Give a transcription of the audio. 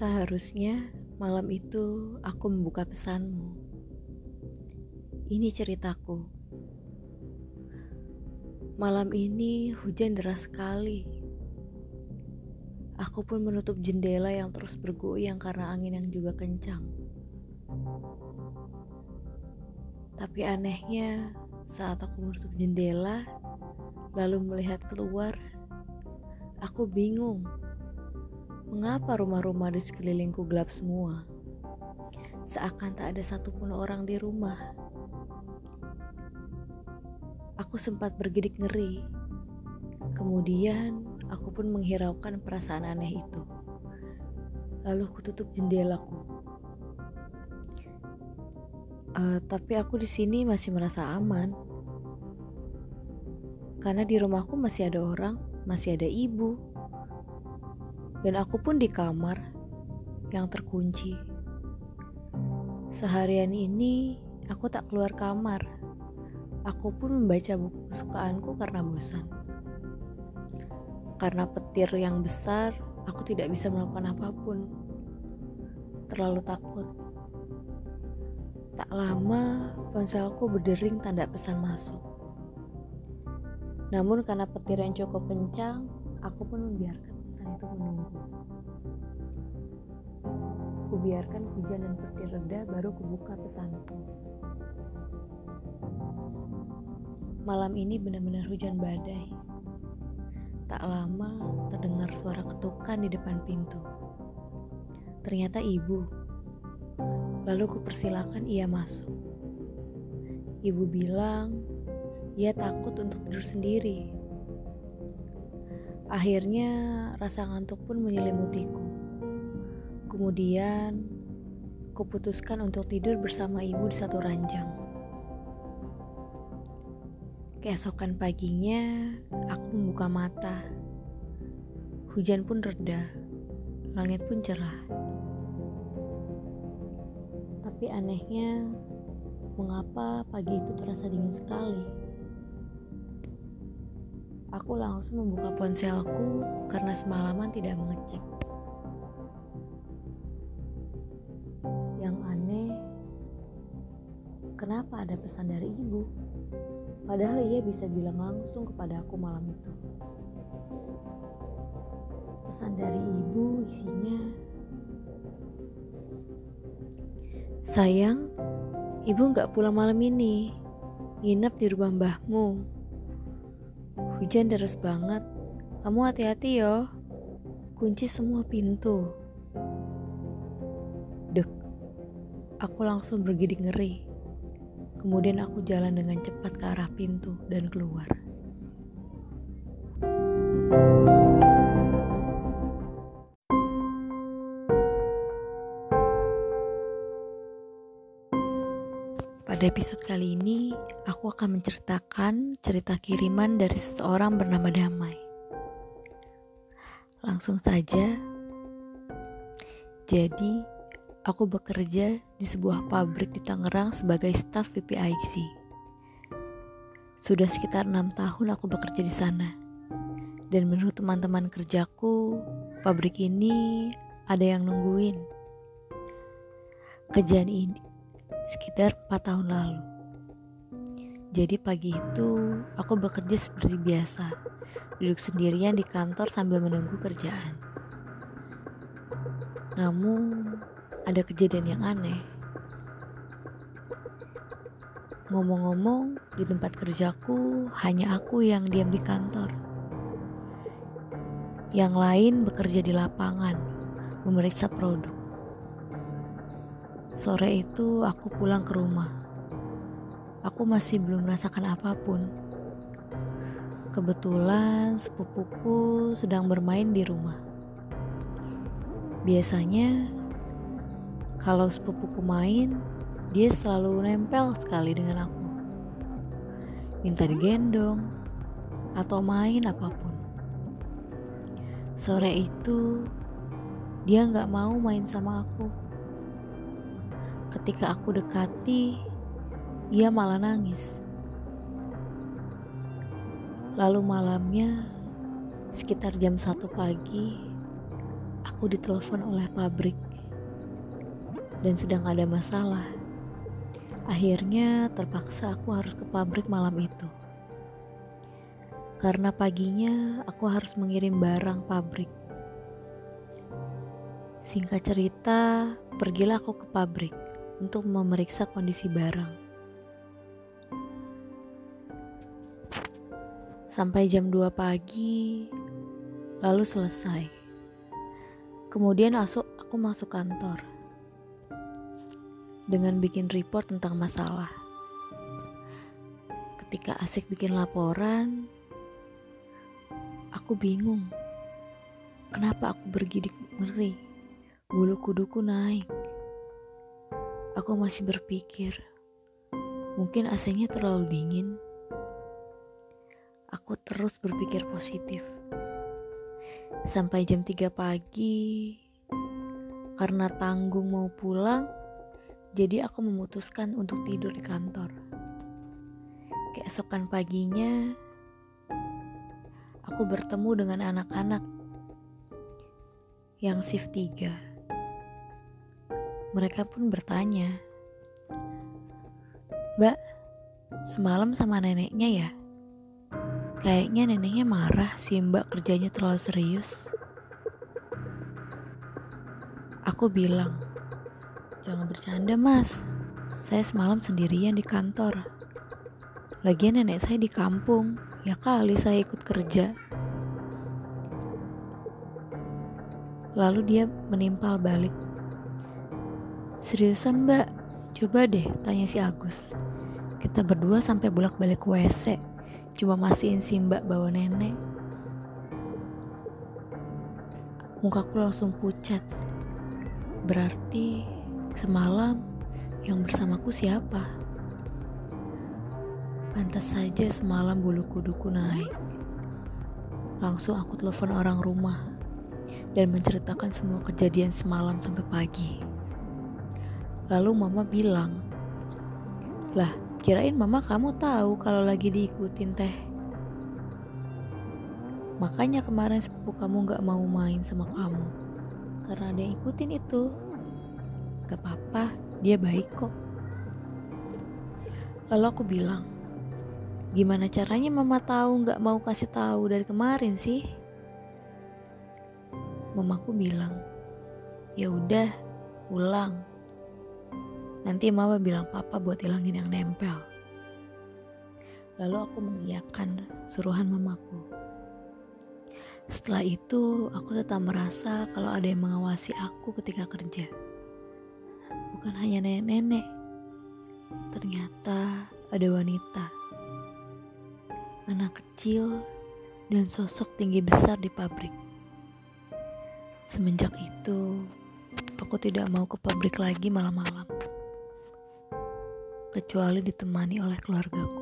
Seharusnya malam itu aku membuka pesanmu. Ini ceritaku. Malam ini hujan deras sekali. Aku pun menutup jendela yang terus bergoyang karena angin yang juga kencang. Tapi anehnya, saat aku menutup jendela, lalu melihat keluar, aku bingung Mengapa rumah-rumah di sekelilingku gelap semua? Seakan tak ada satupun orang di rumah. Aku sempat bergidik ngeri. Kemudian aku pun menghiraukan perasaan aneh itu. Lalu aku tutup jendelaku. Uh, tapi aku di sini masih merasa aman. Karena di rumahku masih ada orang, masih ada ibu, dan aku pun di kamar yang terkunci. Seharian ini aku tak keluar kamar. Aku pun membaca buku kesukaanku karena bosan. Karena petir yang besar, aku tidak bisa melakukan apa pun. Terlalu takut. Tak lama, ponselku berdering tanda pesan masuk. Namun karena petir yang cukup kencang, aku pun membiarkan pesan itu menunggu. Kubiarkan hujan dan petir reda baru kubuka pesanku. Malam ini benar-benar hujan badai. Tak lama terdengar suara ketukan di depan pintu. Ternyata ibu. Lalu kupersilakan ia masuk. Ibu bilang ia takut untuk tidur sendiri Akhirnya rasa ngantuk pun menyelimutiku. Kemudian kuputuskan untuk tidur bersama ibu di satu ranjang. Keesokan paginya, aku membuka mata. Hujan pun reda, langit pun cerah. Tapi anehnya, mengapa pagi itu terasa dingin sekali? Aku langsung membuka ponselku karena semalaman tidak mengecek. Yang aneh, kenapa ada pesan dari ibu? Padahal ia bisa bilang langsung kepada aku malam itu. Pesan dari ibu isinya, Sayang, ibu nggak pulang malam ini. Nginep di rumah mbahmu. Hujan deras banget. Kamu hati-hati yo. Kunci semua pintu. Dek. Aku langsung bergidik ngeri. Kemudian aku jalan dengan cepat ke arah pintu dan keluar. Pada episode kali ini, aku akan menceritakan cerita kiriman dari seseorang bernama Damai. Langsung saja, jadi aku bekerja di sebuah pabrik di Tangerang sebagai staf PPIC. Sudah sekitar enam tahun aku bekerja di sana. Dan menurut teman-teman kerjaku, pabrik ini ada yang nungguin. Kejadian ini sekitar 4 tahun lalu. Jadi pagi itu aku bekerja seperti biasa, duduk sendirian di kantor sambil menunggu kerjaan. Namun ada kejadian yang aneh. Ngomong-ngomong, di tempat kerjaku hanya aku yang diam di kantor. Yang lain bekerja di lapangan, memeriksa produk. Sore itu aku pulang ke rumah. Aku masih belum merasakan apa pun. Kebetulan sepupuku sedang bermain di rumah. Biasanya kalau sepupuku main, dia selalu nempel sekali dengan aku. Minta digendong atau main apa pun. Sore itu dia nggak mau main sama aku Ketika aku dekati, ia malah nangis. Lalu malamnya, sekitar jam satu pagi, aku ditelepon oleh pabrik dan sedang ada masalah. Akhirnya terpaksa aku harus ke pabrik malam itu. Karena paginya aku harus mengirim barang pabrik. Singkat cerita, pergilah aku ke pabrik untuk memeriksa kondisi barang. Sampai jam 2 pagi, lalu selesai. Kemudian asuk aku masuk kantor dengan bikin report tentang masalah. Ketika asik bikin laporan, Aku bingung. Kenapa aku bergidik ngeri? Bulu kuduku naik. Aku masih berpikir, mungkin AC-nya terlalu dingin. Aku terus berpikir positif. Sampai jam 3 pagi, karena tanggung mau pulang, jadi aku memutuskan untuk tidur di kantor. Keesokan paginya, aku bertemu dengan anak-anak yang shift 3. Mereka pun bertanya, Mbak, semalam sama neneknya ya? Kayaknya neneknya marah sih mbak kerjanya terlalu serius. Aku bilang, jangan bercanda mas, saya semalam sendirian di kantor. Lagian nenek saya di kampung, Ya kali saya ikut kerja. Lalu dia menimpal balik. Seriusan mbak, coba deh tanya si Agus. Kita berdua sampai bolak-balik WC, cuma masihin si mbak bawa nenek. Mukaku langsung pucat. Berarti semalam yang bersamaku siapa? Pantas saja semalam bulu kuduku naik. Langsung aku telepon orang rumah dan menceritakan semua kejadian semalam sampai pagi. Lalu mama bilang, lah kirain mama kamu tahu kalau lagi diikutin teh. Makanya kemarin sepupu kamu gak mau main sama kamu. Karena ada yang ikutin itu. Gak apa-apa, dia baik kok. Lalu aku bilang, Gimana caranya mama tahu nggak mau kasih tahu dari kemarin sih? Mamaku bilang, ya udah, ulang. Nanti mama bilang papa buat hilangin yang nempel. Lalu aku mengiyakan suruhan mamaku. Setelah itu, aku tetap merasa kalau ada yang mengawasi aku ketika kerja. Bukan hanya nenek-nenek, ternyata ada wanita anak kecil, dan sosok tinggi besar di pabrik. Semenjak itu, aku tidak mau ke pabrik lagi malam-malam, kecuali ditemani oleh keluargaku.